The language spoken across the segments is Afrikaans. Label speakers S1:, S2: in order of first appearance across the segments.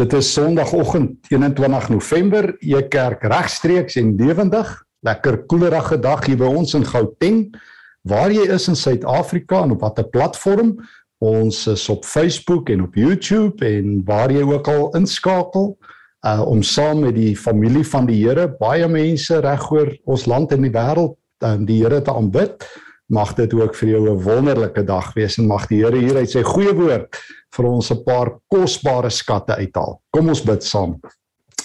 S1: Dit is Sondagoggend 21 November, e kerk regstreeks en lewendig. Lekker koelerige dag hier by ons in Gauteng. Waar jy is in Suid-Afrika en op watter platform? Ons is op Facebook en op YouTube en waar jy ook al inskakel uh om saam met die familie van die Here, baie mense regoor ons land en die wêreld, um, die Here te aanbid. Mag dit ook vir jou 'n wonderlike dag wees en mag die Here hier uit sy goeie woord vir ons 'n paar kosbare skatte uithaal. Kom ons bid saam.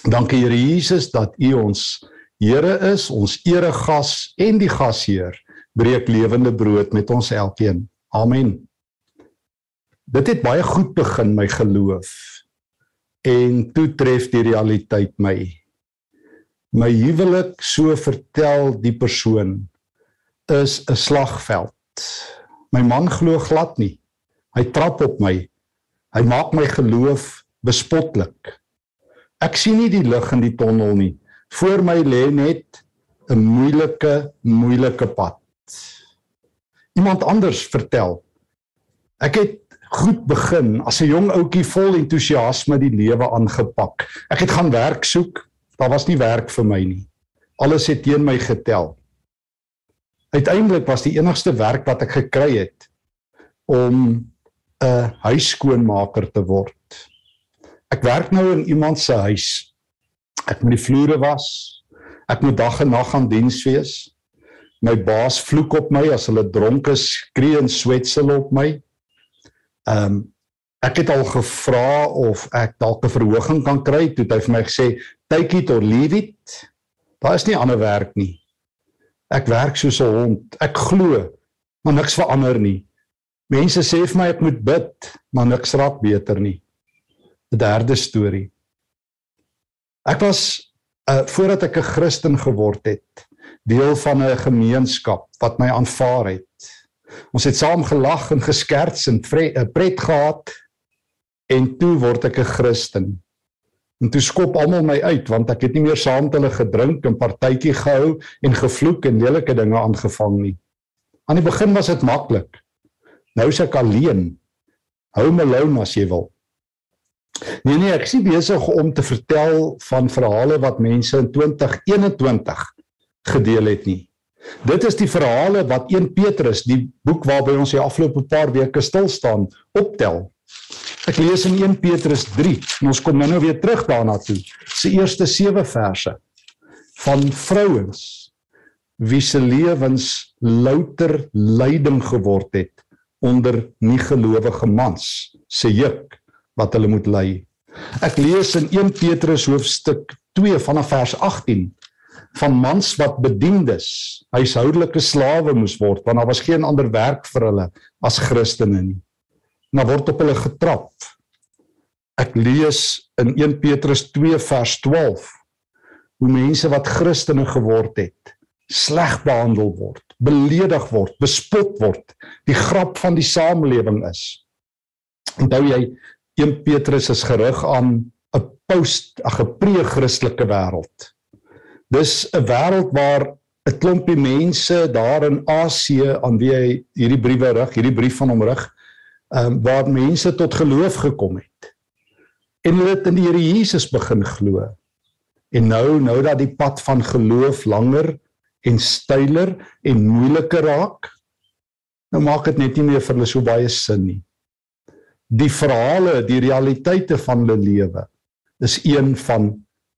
S1: Dankie Here Jesus dat U ons Here is, ons eregas en die gasheer. Breek lewende brood met ons elkeen. Amen. Dit het baie goed begin my geloof. En toe tref die realiteit my. My huwelik, so vertel die persoon is 'n slagveld. My man glo glad nie. Hy trap op my. Hy maak my geloof bespotlik. Ek sien nie die lig in die tonnel nie. Voor my lê net 'n moeilike, moeilike pad. Iemand anders vertel. Ek het goed begin as 'n jong ouetjie vol entoesiasme die lewe aangepak. Ek het gaan werk soek. Daar was nie werk vir my nie. Alles het teen my getel. Uiteindelik was die enigste werk wat ek gekry het om 'n huisskoonmaker te word. Ek werk nou in iemand se huis. Ek moet die vloere was. Ek moet dag en nag aan diens wees. My baas vloek op my as hulle dronk is, skree en swetsel op my. Ehm um, ek het al gevra of ek dalk 'n verhoging kan kry, toe het hy vir my gesê, "Take it or leave it." Daar is nie ander werk nie. Ek werk soos 'n hond. Ek glo, maar niks verander nie. Mense sê vir my ek moet bid, maar niks raak beter nie. 'n Derde storie. Ek was uh voordat ek 'n Christen geword het, deel van 'n gemeenskap wat my aanvaar het. Ons het saam gelag en geskerts en 'n pret gehad en toe word ek 'n Christen. En toe skop almal my uit want ek het nie meer saam met hulle gedrink en partytjie gehou en gevloek en lelike dinge aangevang nie. Aan die begin was dit maklik. Nou is ek alleen. Hou my alone as jy wil. Nee nee, ek is nie besig om te vertel van verhale wat mense in 2021 gedeel het nie. Dit is die verhale wat 1 Petrus, die boek waarby ons die afgelope paar weke stil staan, optel. Ek lees in 1 Petrus 3 en ons kom nou weer terug daarna toe. Se eerste 7 verse van vrouens wie se lewens louter lyding geword het onder nie gelowige mans se juk wat hulle moet ly. Ek lees in 1 Petrus hoofstuk 2 vanaf vers 18 van mans wat bediendes, huishoudelike slawe moes word want daar was geen ander werk vir hulle as Christene nie dan word op hulle getrap. Ek lees in 1 Petrus 2 vers 12 hoe mense wat Christene geword het, sleg behandel word, beledig word, bespot word, die grap van die samelewing is. Onthou jy 1 Petrus is gerig aan 'n post 'n gepre-Christelike wêreld. Dis 'n wêreld waar 'n klompie mense daar in Asië aan wie hy hierdie briewe rig, hierdie brief van hom rig, um, waar mense tot geloof gekom het. En hulle het in die Here Jesus begin glo. En nou nou dat die pad van geloof langer en steiler en moeiliker raak, nou maak dit net nie meer vir hulle so baie sin nie. Die verhale, die realiteite van hulle lewe is een van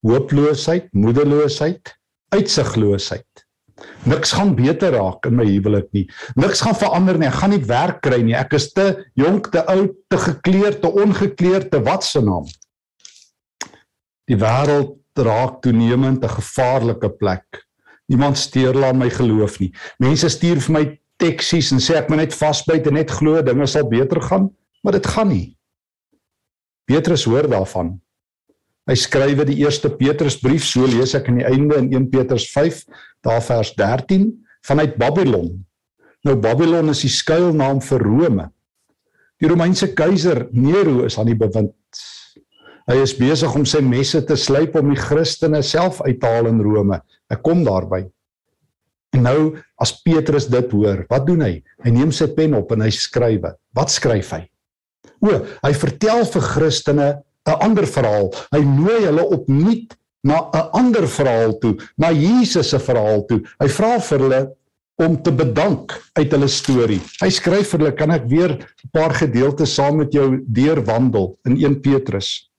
S1: hooploosheid, moedeloosheid, uitsigloosheid. Niks gaan beter raak in my huwelik nie. Niks gaan verander nie. Ek gaan nie werk kry nie. Ek is te jonk, te oud, te gekleurd, te ongekleurd, te wat se naam. Die wêreld raak toenemend 'n gevaarlike plek. Niemand steur aan my geloof nie. Mense stuur vir my teksies en sê ek moet net vasbyt en net glo dinge sal beter gaan, maar dit gaan nie. Petrus hoor daarvan. Hy skrywe die eerste Petrusbrief, so lees ek aan die einde in 1 Petrus 5, daar vers 13, vanuit Babylon. Nou Babylon is die skuilnaam vir Rome. Die Romeinse keiser Nero is aan die bewind. Hy is besig om sy messe te slyp om die Christene self uit te haal in Rome. Ek kom daarby. En nou as Petrus dit hoor, wat doen hy? Hy neem sy pen op en hy skrywe. Wat skryf hy? O, hy vertel vir Christene 'n ander verhaal. Hy nooi hulle opnuut na 'n ander verhaal toe, na Jesus se verhaal toe. Hy vra vir hulle om te bedank uit hulle storie. Hy skryf vir hulle, kan ek weer 'n paar gedeeltes saam met jou deurwandel in 1 Petrus.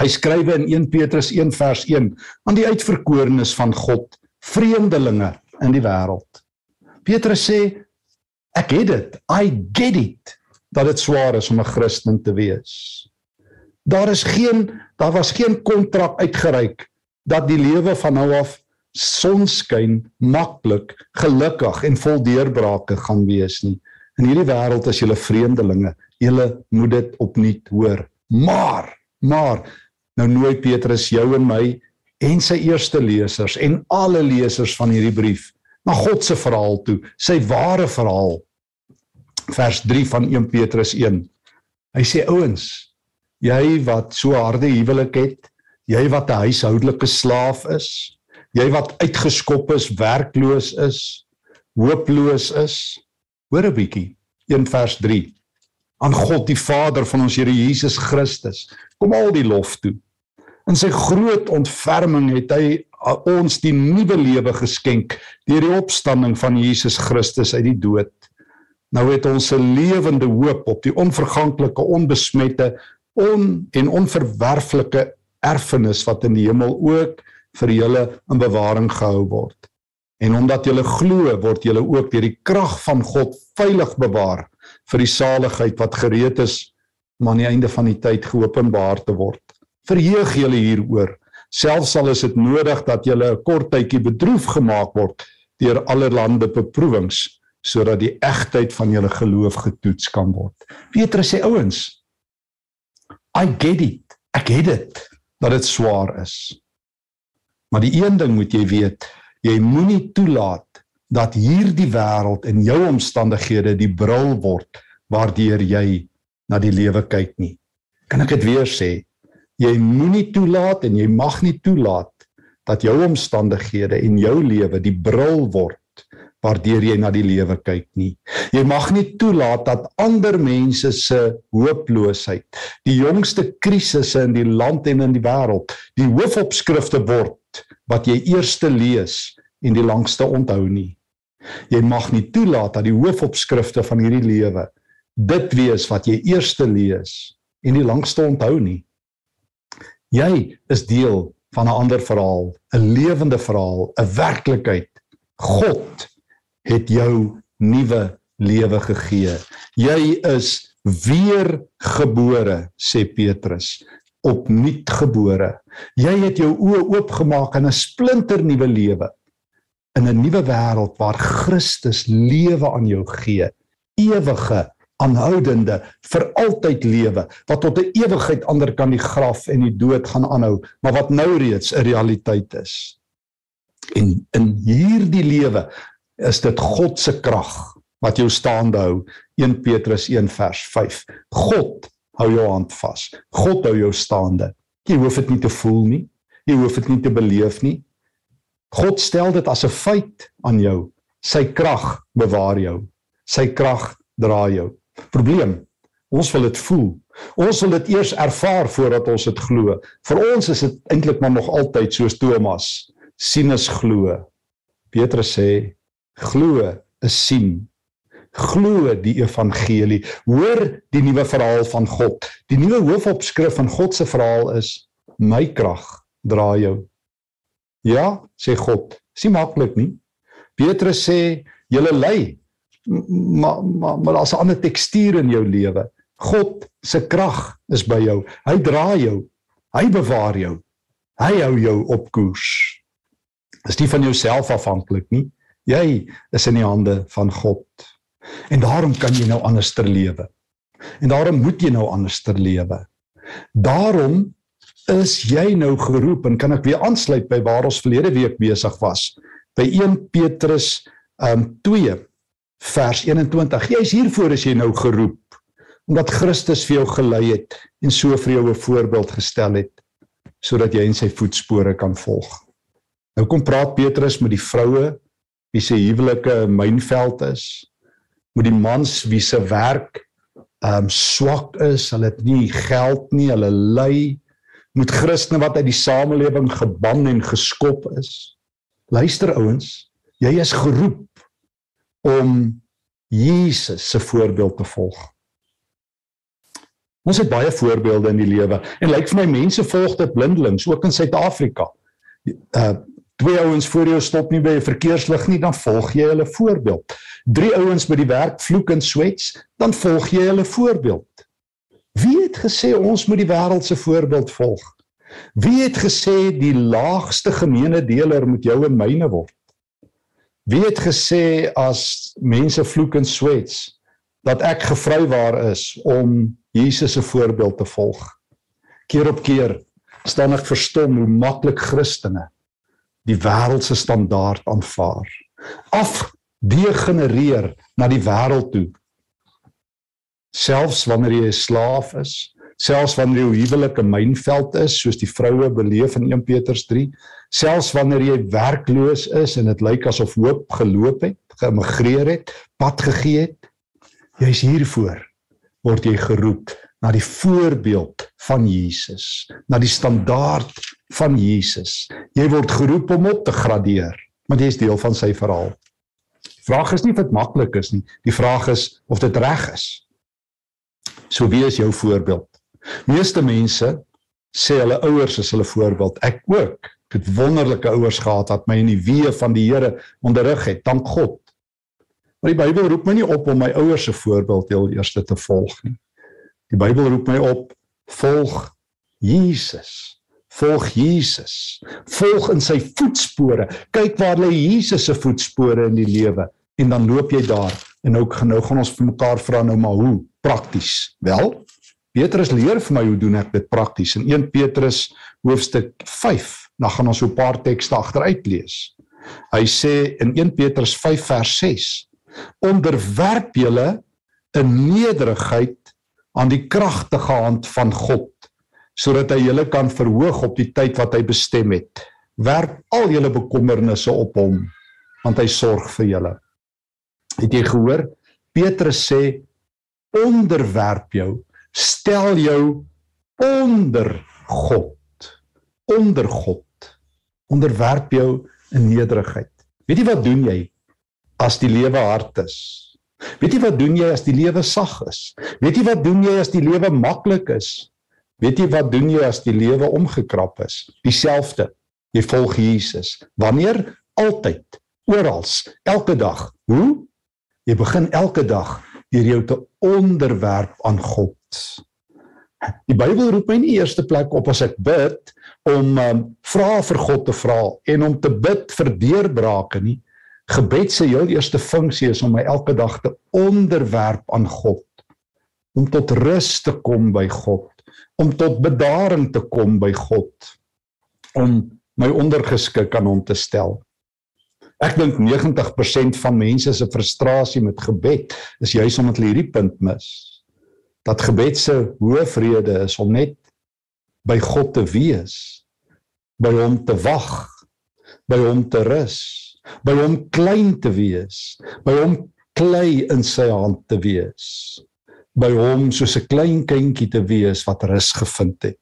S1: Hy skryf in 1 Petrus 1 vers 1 aan die uitverkorenes van God, vreemdelinge in die wêreld. Petrus sê ek het dit, I get it dat dit swaar is om 'n Christen te wees. Daar is geen daar was geen kontrak uitgereik dat die lewe van nou af sonskyn maklik, gelukkig en vol deurbrake gaan wees nie. In hierdie wêreld is julle vreemdelinge. Julle moet dit opnuut hoor. Maar, maar nou nooi Petrus jou en my en sy eerste lesers en alle lesers van hierdie brief na God se verhaal toe, sy ware verhaal. Vers 3 van 1 Petrus 1. Hy sê ouens, jy wat so harde huwelik het, jy wat 'n huishoudelike slaaf is, jy wat uitgeskop is, werkloos is, hooploos is, hoor 'n bietjie 1 vers 3. Aan God die Vader van ons Here Jesus Christus, kom al die lof toe. In sy groot ontferming het hy ons die nuwe lewe geskenk deur die opstanding van Jesus Christus uit die dood. Nou het ons 'n lewende hoop op die onverganklike, onbesmette, on en onverwerflike erfenis wat in die hemel ook vir julle in bewaring gehou word. En omdat julle glo, word julle ook deur die krag van God veilig bewaar vir die saligheid wat gereed is om aan die einde van die tyd geopenbaar te word. Verheug julle hieroor, selfs al is dit nodig dat julle 'n kort tydjie bedroef gemaak word deur allerlei beproewings sodat die egtheid van julle geloof getoets kan word. Petrus sê ouens, I get it. Ek het dit dat dit swaar is. Maar die een ding moet jy weet, jy moenie toelaat dat hierdie wêreld en jou omstandighede die bril word waardeur jy na die lewe kyk nie. Kan ek dit weer sê? Jy moenie toelaat en jy mag nie toelaat dat jou omstandighede en jou lewe die bril word waardeur jy na die lewe kyk nie. Jy mag nie toelaat dat ander mense se hooploosheid, die jongste krisisse in die land en in die wêreld, die hoofopskrifte word wat jy eerste lees en die langste onthou nie. Jy mag nie toelaat dat die hoofopskrifte van hierdie lewe dit wees wat jy eerste lees en die langste onthou nie. Jy is deel van 'n ander verhaal, 'n lewende verhaal, 'n werklikheid. God het jou nuwe lewe gegee. Jy is weergebore, sê Petrus, opnuut gebore. Jy het jou oë oopgemaak in 'n splinternuwe lewe in 'n nuwe wêreld waar Christus lewe aan jou gee. Ewige aanhoudende vir altyd lewe wat tot 'n ewigheid ander kan die graf en die dood gaan aanhou maar wat nou reeds 'n realiteit is en in hierdie lewe is dit God se krag wat jou staande hou. 1 Petrus 1 vers 5 God hou jou hand vas. God hou jou staande. Jy hoef dit nie te voel nie. Jy hoef dit nie te beleef nie. God stel dit as 'n feit aan jou. Sy krag bewaar jou. Sy krag dra jou. Probleem ons wil dit voel. Ons wil dit eers ervaar voordat ons dit glo. Vir ons is dit eintlik maar nog altyd soos Thomas sien is glo. Petrus sê glo is sien. Glo die evangelie. Hoor die nuwe verhaal van God. Die nuwe hoofopskrif van God se verhaal is my krag dra jou. Ja sê God. Is nie maklik nie. Petrus sê julle ly maar maar maar daar's 'n ander tekstuur in jou lewe. God se krag is by jou. Hy dra jou. Hy bewaar jou. Hy hou jou op koers. Is nie van jouself afhanklik nie Jy is in die hande van God. En daarom kan jy nou anderster lewe. En daarom moet jy nou anderster lewe. Daarom is jy nou geroep en kan ek weer aansluit by waar ons verlede week besig was by 1 Petrus um 2 vers 21. Jy is hiervoor as jy nou geroep omdat Christus vir jou gelei het en so vir jou 'n voorbeeld gestel het sodat jy in sy voetspore kan volg. Nou kom praat Petrus met die vroue wie se huwelike mynveld is met die mans wie se werk ehm um, swak is, hulle het nie geld nie, hulle ly moet Christene wat uit die samelewing geban en geskop is. Luister ouens, jy is geroep om Jesus se voorbeeld te volg. Ons het baie voorbeelde in die lewe en lyk vir my mense volg dit blindelings ook in Suid-Afrika. Uh twee ouens voor jou stop nie by 'n verkeerslig nie, dan volg jy hulle voorbeeld. Drie ouens by die werk vloek en swets, dan volg jy hulle voorbeeld. Wie het gesê ons moet die wêreld se voorbeeld volg? Wie het gesê die laagste gemeene deler moet jou en myne word? Wie het gesê as mense vloek en swets dat ek gevrywaar is om Jesus se voorbeeld te volg? Keer op keer staan ek verstom hoe maklik Christene die wêreldse standaard aanvaar. Af degenereer na die wêreld toe. Selfs wanneer jy 'n slaaf is, selfs wanneer jou huwelik 'n mynveld is soos die vroue beleef in 1 Petrus 3 selfs wanneer jy werkloos is en dit lyk asof hoop geloop het geëmigreer het pad gegee het jy's hiervoor word jy geroep na die voorbeeld van Jesus na die standaard van Jesus jy word geroep om op te gradeer want jy is deel van sy verhaal die vraag is nie of dit maklik is nie die vraag is of dit reg is so wie is jou voorbeeld Meeste mense sê hulle ouers is hulle voorbeeld. Ek ook. Ek het wonderlike ouers gehad wat my in die weë van die Here onderrig het. Dank God. Maar die Bybel roep my nie op om my ouers se voorbeeld heel eers te volg nie. Die Bybel roep my op volg Jesus. Volg Jesus. Volg in sy voetspore. Kyk waar lê Jesus se voetspore in die lewe en dan loop jy daar. En nou nou gaan ons vir mekaar vra nou maar hoe prakties. Wel, Petrus leer vir my hoe doen ek dit prakties in 1 Petrus hoofstuk 5. Dan gaan ons so 'n paar tekste agteruit lees. Hy sê in 1 Petrus 5 vers 6: Onderwerp julle in nederigheid aan die kragtige hand van God sodat hy julle kan verhoog op die tyd wat hy bestem het. Werp al julle bekommernisse op hom want hy sorg vir julle. Het jy gehoor? Petrus sê onderwerp jou stel jou onder God onder God onderwerp jou in nederigheid weet jy wat doen jy as die lewe hard is weet jy wat doen jy as die lewe sag is? Weet jy wat doen jy as die lewe maklik is? Weet jy wat doen jy as die lewe omgekrap is? Dieselfde. Jy volg Jesus. Wanneer? Altyd. Oral. Elke dag. Hoe? Jy begin elke dag deur jou te onderwerp aan God. Die Bybel roep my nie eerste plek op as ek bid om um, vra vir God te vra en om te bid vir deurbrake nie. Gebed se heel eerste funksie is om my elke dag te onderwerp aan God. Om tot rus te kom by God, om tot bedaring te kom by God, om my ondergeskik aan hom te stel. Ek dink 90% van mense se frustrasie met gebed is juis omdat hulle hierdie punt mis dat gebed se hoë vrede is om net by God te wees, by hom te wag, by hom te rus, by hom klein te wees, by hom klei in sy hand te wees, by hom soos 'n klein kindjie te wees wat rus gevind het.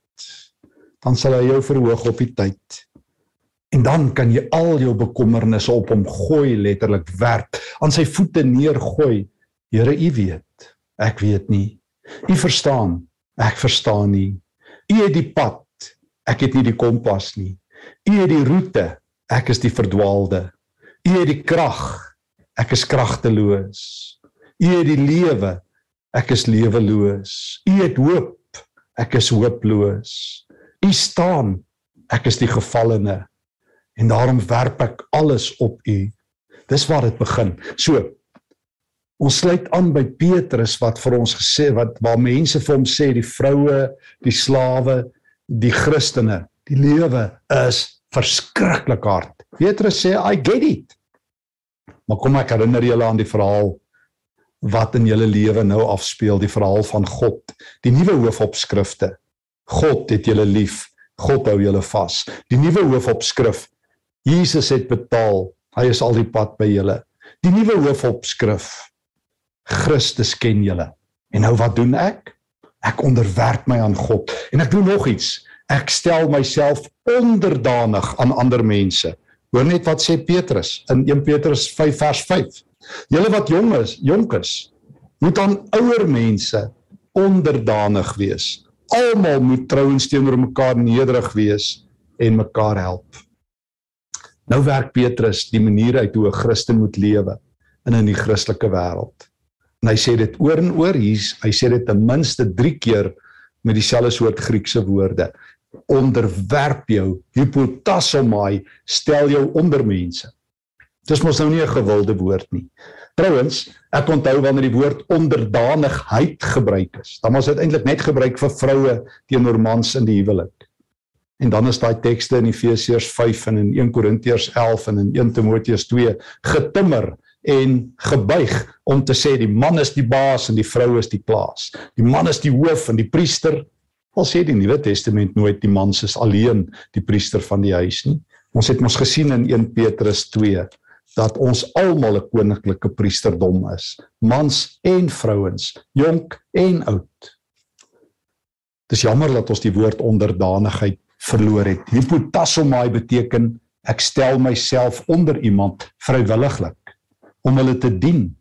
S1: Dan sal hy jou verhoog op die tyd. En dan kan jy al jou bekommernisse op hom gooi, letterlik werp, aan sy voete neergooi. Here, U weet. Ek weet nie. U verstaan, ek verstaan nie. U het die pad, ek het nie die kompas nie. U het die roete, ek is die verdwaalde. U het die krag, ek is kragteloos. U het die lewe, ek is leweloos. U het hoop, ek is hooploos. U staan, ek is die gevallene. En daarom werp ek alles op U. Dis waar dit begin. So, Ons sluit aan by Petrus wat vir ons gesê wat waar mense vir hom sê die vroue, die slawe, die Christene, die lewe is verskriklik hard. Petrus sê I get it. Maar kom ek herinner julle aan die verhaal wat in julle lewe nou afspeel, die verhaal van God, die nuwe hoofopskrifte. God het julle lief, God hou julle vas. Die nuwe hoofopskrif. Jesus het betaal. Hy is al die pad by julle. Die nuwe hoofopskrif Christus ken julle. En nou wat doen ek? Ek onderwerp my aan God. En ek doen nog iets. Ek stel myself onderdanig aan ander mense. Hoor net wat sê Petrus in 1 Petrus 5 vers 5. Julle wat jong is, jonk is, moet aan ouer mense onderdanig wees. Almal moet trouens teenoor mekaar nederig wees en mekaar help. Nou werk Petrus die manier uit hoe 'n Christen moet lewe in 'n nie Christelike wêreld. En hy sê dit oor en oor hier, hy sê dit ten minste 3 keer met dieselfde soort Griekse woorde. Onderwerp jou, hypotasomai, stel jou onder mense. Dis mos nou nie 'n gewilde woord nie. Trouwens, ek onthou wanneer die woord onderdanigheid gebruik is, dan was dit eintlik net gebruik vir vroue teenoor mans in die huwelik. En dan is daai tekste in Efesiërs 5 en in 1 Korintiërs 11 en in 1 Timoteus 2 getimmer en gebuig om te sê die man is die baas en die vrou is die plaas. Die man is die hoof en die priester. Al sê die Nuwe Testament nooit die man is alleen die priester van die huis nie. Ons het mos gesien in 1 Petrus 2 dat ons almal 'n koninklike priesterdom is, mans en vrouens, jonk en oud. Dis jammer dat ons die woord onderdanigheid verloor het. Hypotasomai beteken ek stel myself onder iemand vrywilliglik om hulle te dien,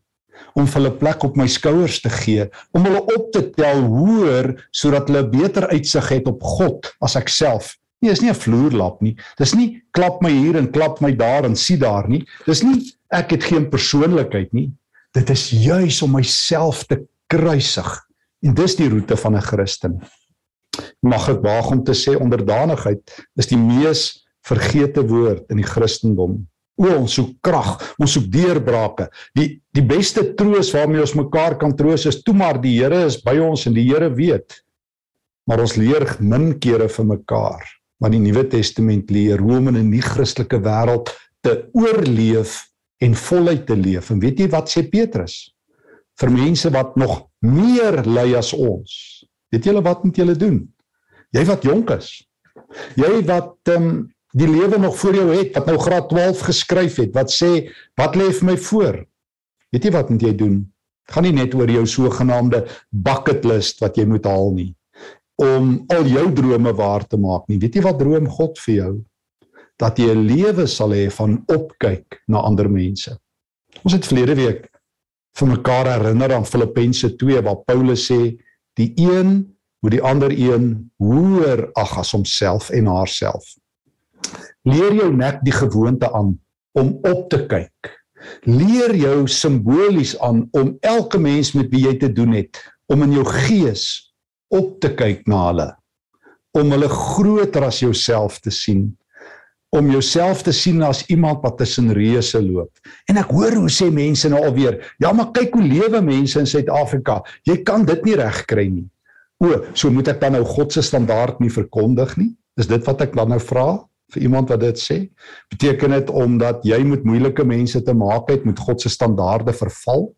S1: om hulle plek op my skouers te gee, om hulle op te tel hoër sodat hulle beter uitsig het op God as ek self. Nee, is nie 'n vloerlap nie. Dis nie klap my hier en klap my daar en sien daar nie. Dis nie ek het geen persoonlikheid nie. Dit is juis om myself te kruisig. En dis die roete van 'n Christen mag ek waag om te sê onderdanigheid is die mees vergete woord in die Christendom. O, ons soek krag, ons soek deurbrake. Die die beste troos waarmee ons mekaar kan troos is toe maar die Here is by ons en die Here weet. Maar ons leer min kere vir mekaar. Maar die Nuwe Testament leer hoe om in 'n nie-Christelike wêreld te oorleef en voluit te leef. En weet jy wat sê Petrus? Vir mense wat nog meer ly as ons. Weet julle wat moet julle doen? Jy wat jonk is. Jy wat ehm um, die lewe nog voor jou het, wat nou graad 12 geskryf het, wat sê wat lê vir my voor? Weet jy wat moet jy doen? Dit gaan nie net oor jou sogenaamde bucket list wat jy moet haal nie om al jou drome waar te maak nie. Weet jy wat droom God vir jou? Dat jy 'n lewe sal hê van opkyk na ander mense. Ons het verlede week vir mekaar herinner aan Filippense 2 waar Paulus sê die een moet die ander een hoër ag as homself en haarself. Leer jou nek die gewoonte aan om op te kyk. Leer jou simbolies aan om elke mens met wie jy te doen het om in jou gees op te kyk na hulle. Om hulle groter as jouself te sien om jouself te sien as iemand wat tussen reuse loop. En ek hoor hoe sê mense nou alweer, ja, maar kyk hoe lewe mense in Suid-Afrika. Jy kan dit nie regkry nie. O, so moet ek dan nou God se standaard nie verkondig nie? Is dit wat ek dan nou vra vir iemand wat dit sê? Beteken dit omdat jy met moeilike mense te maak het met God se standaarde verval?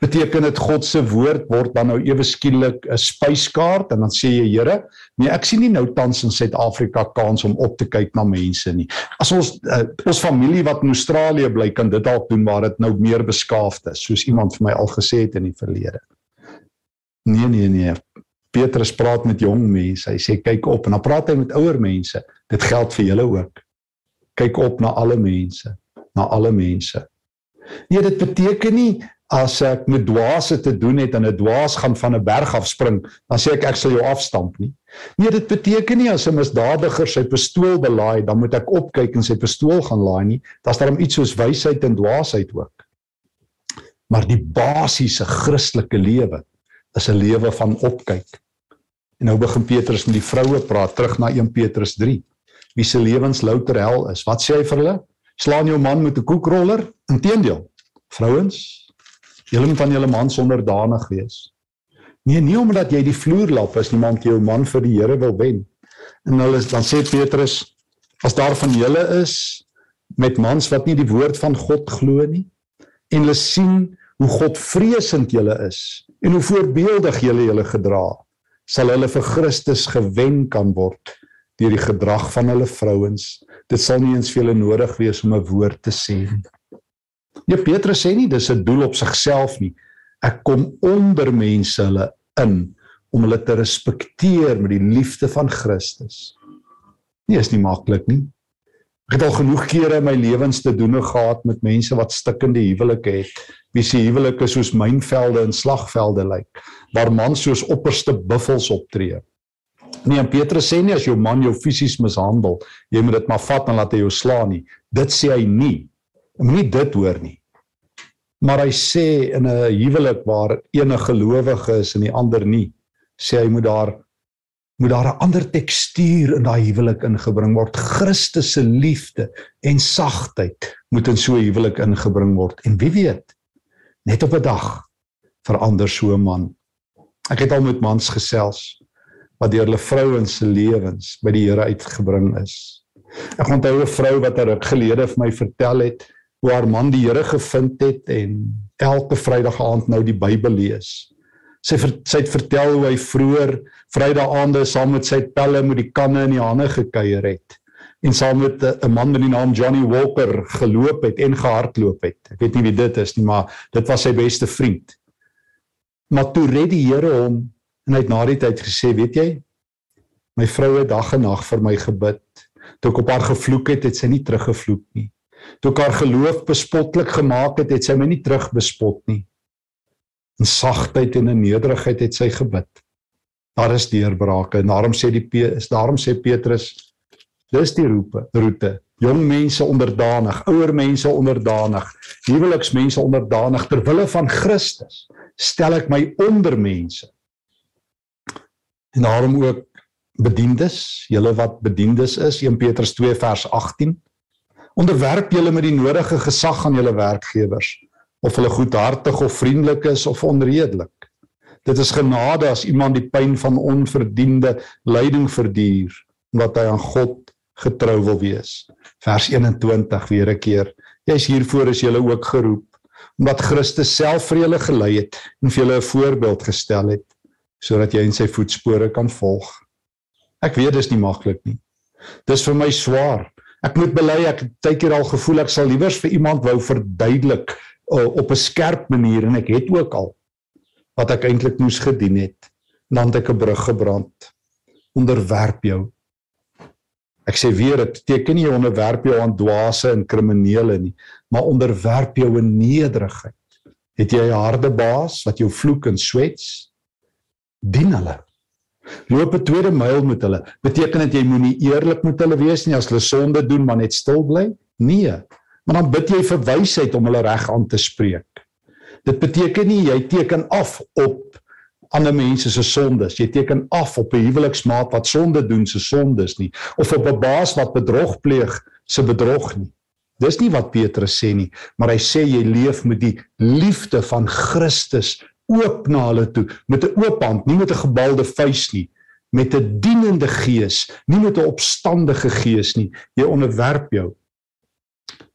S1: Beteken dit God se woord word dan nou ewe skielik 'n spyskaart en dan sê jy Here, nee ek sien nie nou tans in Suid-Afrika kans om op te kyk na mense nie. As ons uh, ons familie wat in Australië bly kan dit dalk doen waar dit nou meer beskaafd is, soos iemand vir my al gesê het in die verlede. Nee nee nee, Petrus praat met jong mense. Hy sê kyk op en dan praat hy met ouer mense. Dit geld vir julle ook. Kyk op na alle mense, na alle mense. Nee, dit beteken nie as ek met dwaase te doen het en 'n dwaas gaan van 'n berg af spring, dan sê ek ek sal jou afstamp nie. Nee, dit beteken nie as 'n misdadiger sy pistool belaai, dan moet ek opkyk en sy pistool gaan laai nie. Daar's daarom iets soos wysheid en dwaasheid ook. Maar die basiese Christelike lewe is 'n lewe van opkyk. En nou begin Petrus met die vroue praat terug na 1 Petrus 3. Wie se lewens louter hel is. Wat sê hy vir hulle? Slaan jou man met 'n koekroller? Inteendeel. Vrouens, julle moet aan julle man onderdanig wees. Nee, nie omdat jy die vloerlap is, niemand jou man vir die Here wil wen. En hulle dan sê Petrus, as daar van julle is met mans wat nie die woord van God glo nie en hulle sien hoe godvreesend julle is en hoe voorbeeldig julle julle gedra, sal hulle vir Christus gewen kan word deur die gedrag van hulle vrouens. Dit sal nie eens vir hulle nodig wees om 'n woord te sê nie. Nee, Petrus sê nie dis 'n doel op sigself nie. Ek kom onder mense hulle in om hulle te respekteer met die liefde van Christus. Nie is nie maklik nie. Ek het al genoeg kere in my lewens te doen gehad met mense wat stikkende huwelike het. Wie se huwelike soos mynvelde en slagvelde lyk, waar mans soos opperste buffels optree. Nee, en Petrus sê nie as jou man jou fisies mishandel, jy moet dit maar vat en laat hy jou slaan nie. Dit sê hy nie. Jy moet nie dit hoor nie. Maar hy sê in 'n huwelik waar een 'n gelowige is en die ander nie, sê hy moet daar moet daar 'n ander tekstuur in daai huwelik ingebring word. Christus se liefde en sagtheid moet in so 'n huwelik ingebring word. En wie weet, net op 'n dag verander so 'n man. Ek het al met mans gesels wat deur hulle vrouens se lewens by die Here uitgebring is. Ek onthou 'n vrou wat 'n ruk gelede vir my vertel het hoe haar man die Here gevind het en elke Vrydag aand nou die Bybel lees. Sy ver, sy het vertel hoe hy vroeër Vrydag aande saam met sy pelle met die kanne in die hande gekuier het en saam met 'n man met die naam Johnny Walker geloop het en gehardloop het. Ek weet nie wie dit is nie, maar dit was sy beste vriend. Maar toe red die Here hom en hy het na die tyd gesê, weet jy, my vrou het dag en nag vir my gebid. Toe ek op haar gevloek het, het sy nie teruggevloek nie. Toe ek haar geloof bespotlik gemaak het, het sy my nie terugbespot nie in sagtheid en in nederigheid het sy gebid. Daar is deurbrake en daarom sê die is daarom sê Petrus dis die roepe roete. Jong mense onderdanig ouer mense onderdanig huweliksmense onderdanig ter wille van Christus stel ek my onder mense. En daarom ook bediendes julle wat bediendes is 1 Petrus 2 vers 18 onderwerp julle met die nodige gesag aan julle werkgewers of hulle goedhartig of vriendelik is of onredelik. Dit is genade as iemand die pyn van onverdiende lyding verduur omdat hy aan God getrou wil wees. Vers 21 weer 'n keer. Jy's hiervoor is jy ook geroep omdat Christus self vir julle gelei het en vir julle 'n voorbeeld gestel het sodat jy in sy voetspore kan volg. Ek weet dis nie maklik nie. Dis vir my swaar. Ek moet bely ek het tyd keer al gevoel ek sal liewers vir iemand wou verduidelik uh, op 'n skerp manier en ek het ook al wat ek eintlik moes gedien het. Dan het ek 'n brug gebrand. Onderwerp jou. Ek sê weer dit beteken nie onderwerp jou aan dwaase en kriminele nie, maar onderwerp jou in nederigheid. Het jy 'n harde baas wat jou vloek en swets? Dien hulle. Loop 'n tweede myl met hulle. Beteken dit jy moenie eerlik met hulle wees nie as hulle sonde doen maar net stil bly? Nee. Maar dan bid jy vir wysheid om hulle reg aan te spreek. Dit beteken nie jy teken af op ander mense se sondes. Jy teken af op 'n huweliksmaat wat sonde doen se sondes nie of op 'n baas wat bedrog pleeg se bedrog nie. Dis nie wat Petrus sê nie, maar hy sê jy leef met die liefde van Christus oop na hulle toe met 'n oop hand, nie met 'n gebalde vuis nie, met 'n dienende gees, nie met 'n opstandige gees nie. Jy onderwerp jou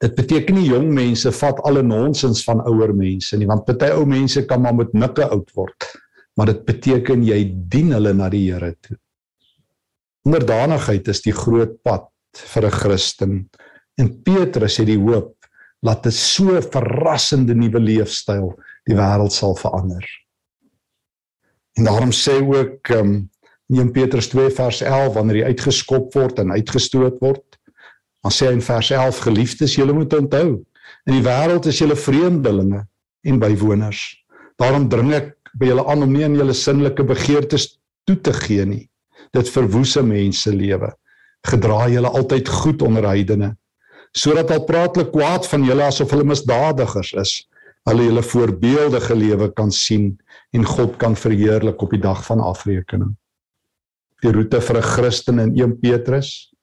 S1: Dit beteken nie jong mense vat alle nonsens van ouer mense nie, want party ou mense kan maar met nikke oud word. Maar dit beteken jy dien hulle na die Here toe. Onderdanigheid is die groot pad vir 'n Christen. En Petrus het die hoop dat 'n so verrassende nuwe leefstyl die wêreld sal verander. En daarom sê ook um, in 1 Petrus 2 vers 11 wanneer hy uitgeskop word en uitgestoot word, Dan sê hy in vers 11 geliefdes, julle moet onthou, in die wêreld is julle vreemdelinge en bywoners. Daarom dring ek by julle aan om nie aan julle sinnelike begeertes toe te gee nie. Dit verwoes mense lewe. Gedra julle altyd goed onder heidene, sodat al praat hulle kwaad van julle asof hulle misdadigers is, hulle julle voorbeeldige lewe kan sien en God kan verheerlik op die dag van afrekening. Die roete vir 'n Christen in 1 Petrus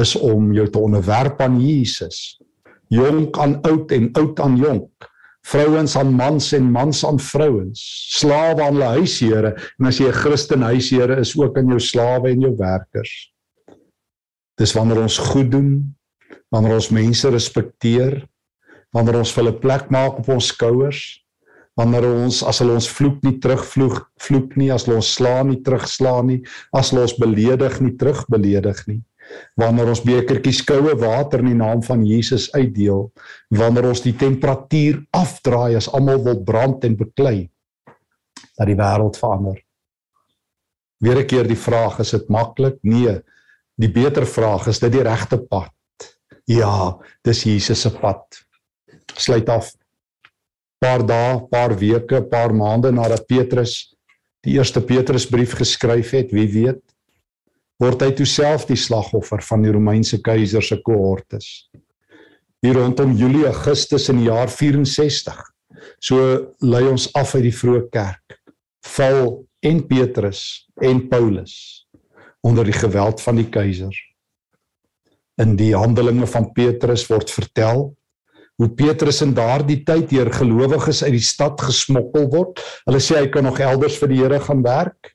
S1: is om jou te onderwerp aan Jesus. Jonk aan oud en oud aan jonk. Vrouens aan mans en mans aan vrouens. Slawe aan hulle huisheere en as jy 'n Christen huisheere is ook aan jou slawe en jou werkers. Dis wanneer ons goed doen, wanneer ons mense respekteer, wanneer ons vir hulle plek maak op ons skouers, wanneer ons as hulle ons vloek nie terugvloek vloek nie, as hulle ons slaan nie terugslaan nie, as hulle ons beledig nie terugbeledig nie Wanneer ons bekertjies koue water in die naam van Jesus uitdeel, wanneer ons die temperatuur afdraai as almal wil brand en beklei, dat die wêreld verander. Weer 'n keer die vraag, is dit maklik? Nee. Die beter vraag is dit die regte pad? Ja, dis Jesus se pad. Sluit af. Paar dae, paar weke, paar maande nadat Petrus die eerste Petrusbrief geskryf het, wie weet, word hy toe self die slagoffer van die Romeinse keiser se kohortes. Hier rondom Julie Augustus in die jaar 64. So lei ons af uit die vroeë kerk. Val en Petrus en Paulus onder die geweld van die keiser. In die Handelinge van Petrus word vertel hoe Petrus in daardie tyd deur gelowiges uit die stad gesmokkel word. Hulle sê hy kan nog elders vir die Here gaan werk.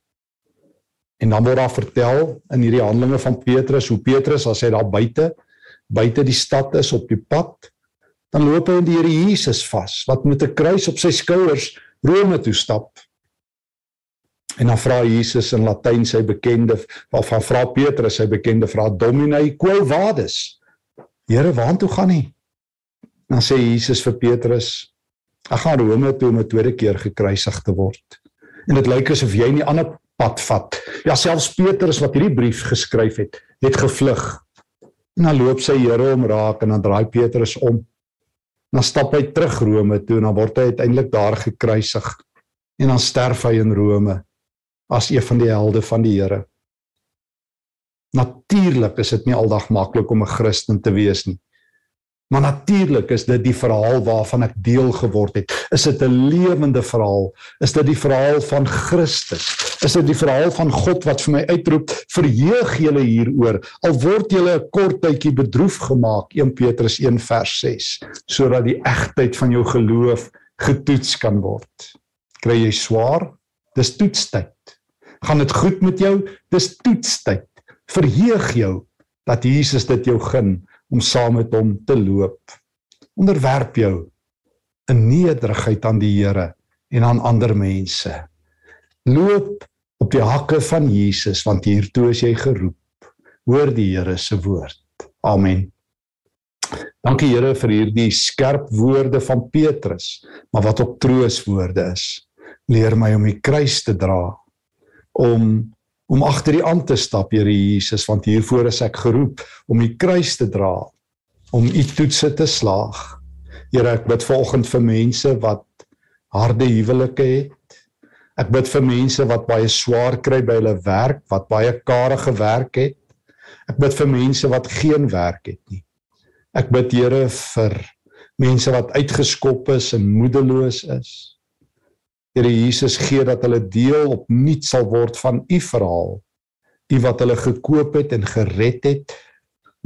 S1: En dan word daar vertel in hierdie Handelinge van Petrus hoe Petrus as hy daar buite buite die stad is op die pad, dan loop hy in die Here Jesus vas wat met 'n kruis op sy skouers Rome toe stap. En dan vra Jesus in Latyn sy bekende of van vra Petrus sy bekende vraag Domine quo vadis? Here, waartoe gaan hy? Dan sê Jesus vir Petrus: "Ek gaan Rome toe om 'n tweede keer gekruisig te word." En dit lyk asof jy nie ander pad vat. Ja, selfs Petrus wat hierdie brief geskryf het, het gevlug. En dan loop sy Here om raak en dan draai Petrus om. Dan stap hy terug Rome toe en dan word hy uiteindelik daar gekruisig. En dan sterf hy in Rome as een van die helde van die Here. Natuurlik is dit nie aldag maklik om 'n Christen te wees nie. Maar natuurlik is dit die verhaal waarvan ek deel geword het. Is dit 'n lewende verhaal? Is dit die verhaal van Christus? Is dit die verhaal van God wat vir my uitroep: "Verheug julle hieroor, al word julle 'n kort tydjie bedroef gemaak." 1 Petrus 1 vers 6, sodat die egtheid van jou geloof getoets kan word. Kry jy swaar? Dis toetstyd gaan dit goed met jou? Dis toetstyd. Verheug jou dat Jesus dit jou gun om saam met hom te loop. Onderwerp jou in nederigheid aan die Here en aan ander mense. Loop op die hakke van Jesus want hiertoe is jy geroep. Hoor die Here se woord. Amen. Dankie Here vir hierdie skerp woorde van Petrus, maar wat ook trooswoorde is. Leer my om die kruis te dra om om agter die aan te stap, Here Jesus, want hiervoor is ek geroep om die kruis te dra, om u toetse te slaag. Here, ek bid vanoggend vir mense wat harde huwelike het. Ek bid vir mense wat baie swaar kry by hulle werk, wat baie karige werk het. Ek bid vir mense wat geen werk het nie. Ek bid Here vir mense wat uitgeskop is en moedeloos is. Here Jesus gee dat hulle deel opnuut sal word van u verhaal. U wat hulle gekoop het en gered het.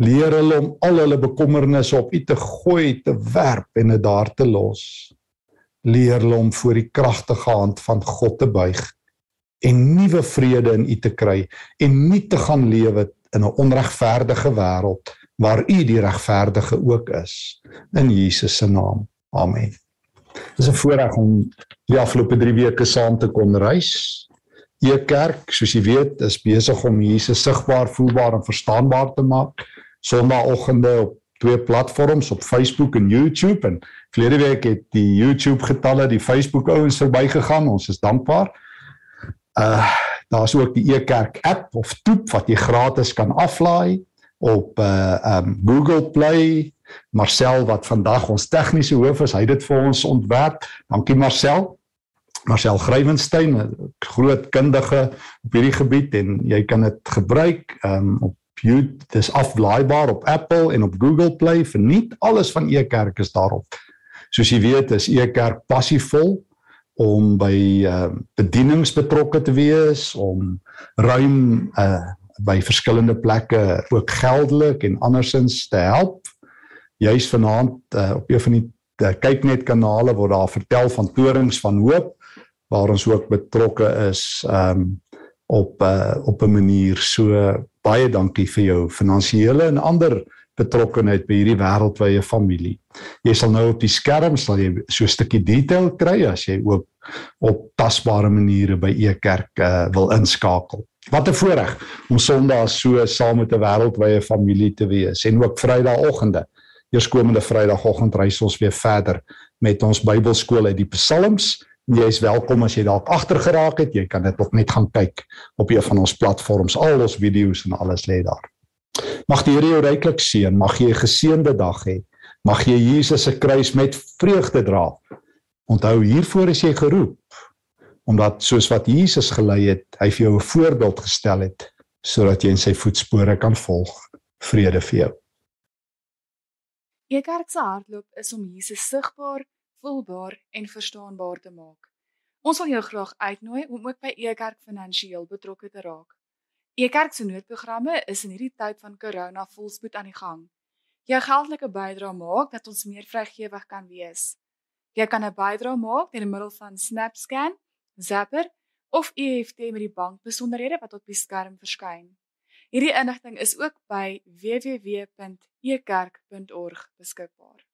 S1: Leer hulle om al hulle bekommernisse op u te gooi, te werp en dit daar te los. Leer hulle om voor die kragtige hand van God te buig en nuwe vrede in u te kry en nie te gaan lewe in 'n onregverdige wêreld waar u die regverdige ook is in Jesus se naam. Amen. Dis 'n voorreg om die afgelope 3 weke saam te kon reis. Die kerk, soos jy weet, is besig om Jesus sigbaar, voelbaar en verstaanbaar te maak. Sondagoggende op twee platforms op Facebook en YouTube en verlede week het die YouTube getalle die Facebook ouens verbygegaan. Ons is dankbaar. Uh daar's ook die e-kerk app of toep wat jy gratis kan aflaai op uh um Google Play Marcel wat vandag ons tegniese hoof is, hy het dit vir ons ontwerp. Dankie Marcel. Marcel Grywenstein, 'n groot kundige op hierdie gebied en jy kan dit gebruik um, op YouTube. Dis aflaaibaar op Apple en op Google Play. Verniet alles van e-kerk is daarop. Soos jy weet, is e-kerk passievol om by uh, bedienings betrokke te wees, om ruim uh, by verskillende plekke ook geldelik en andersins te help juis vanaand uh, op een van die uh, kyknet kanale word daar vertel van torings van hoop waar ons ook betrokke is um, op uh, op 'n manier so baie dankie vir jou finansiële en ander betrokkenheid by hierdie wêreldwye familie. Jy sal nou op die skerm sal jy so 'n stukkie detail kry as jy ook op tasbare maniere by e-kerk uh, wil inskakel. Wat 'n voorreg om Sondag so saam met 'n wêreldwye familie te wees en ook Vrydagoggende. Eerskomende Vrydagoggend reis ons weer verder met ons Bybelskool uit die Psalms. Jy is welkom as jy dalk agter geraak het. Jy kan dit ook net gaan kyk op een van ons platforms. Al ons video's en alles lê daar. Mag die Here jou ryklik seën. Mag jy 'n geseënde dag hê. Mag jy Jesus se kruis met vreugde dra. Onthou hiervoor is jy geroep omdat soos wat Jesus gelei het, hy vir jou 'n voorbeeld gestel het sodat jy in sy voetspore kan volg. Vrede vir jou.
S2: Ekerk se hardloop is om Jesus sigbaar, voelbaar en verstaanbaar te maak. Ons wil jou graag uitnooi om ook by Ekerk finansiëel betrokke te raak. Ekerk se noodprogramme is in hierdie tyd van corona volspoed aan die gang. Jou geldelike bydrae maak dat ons meer vrygewig kan wees. Jy kan 'n bydrae maak deur middel van SnapScan Zapper of EFT met die bankbesonderhede wat op die skerm verskyn. Hierdie inligting is ook by www.ekerk.org beskikbaar.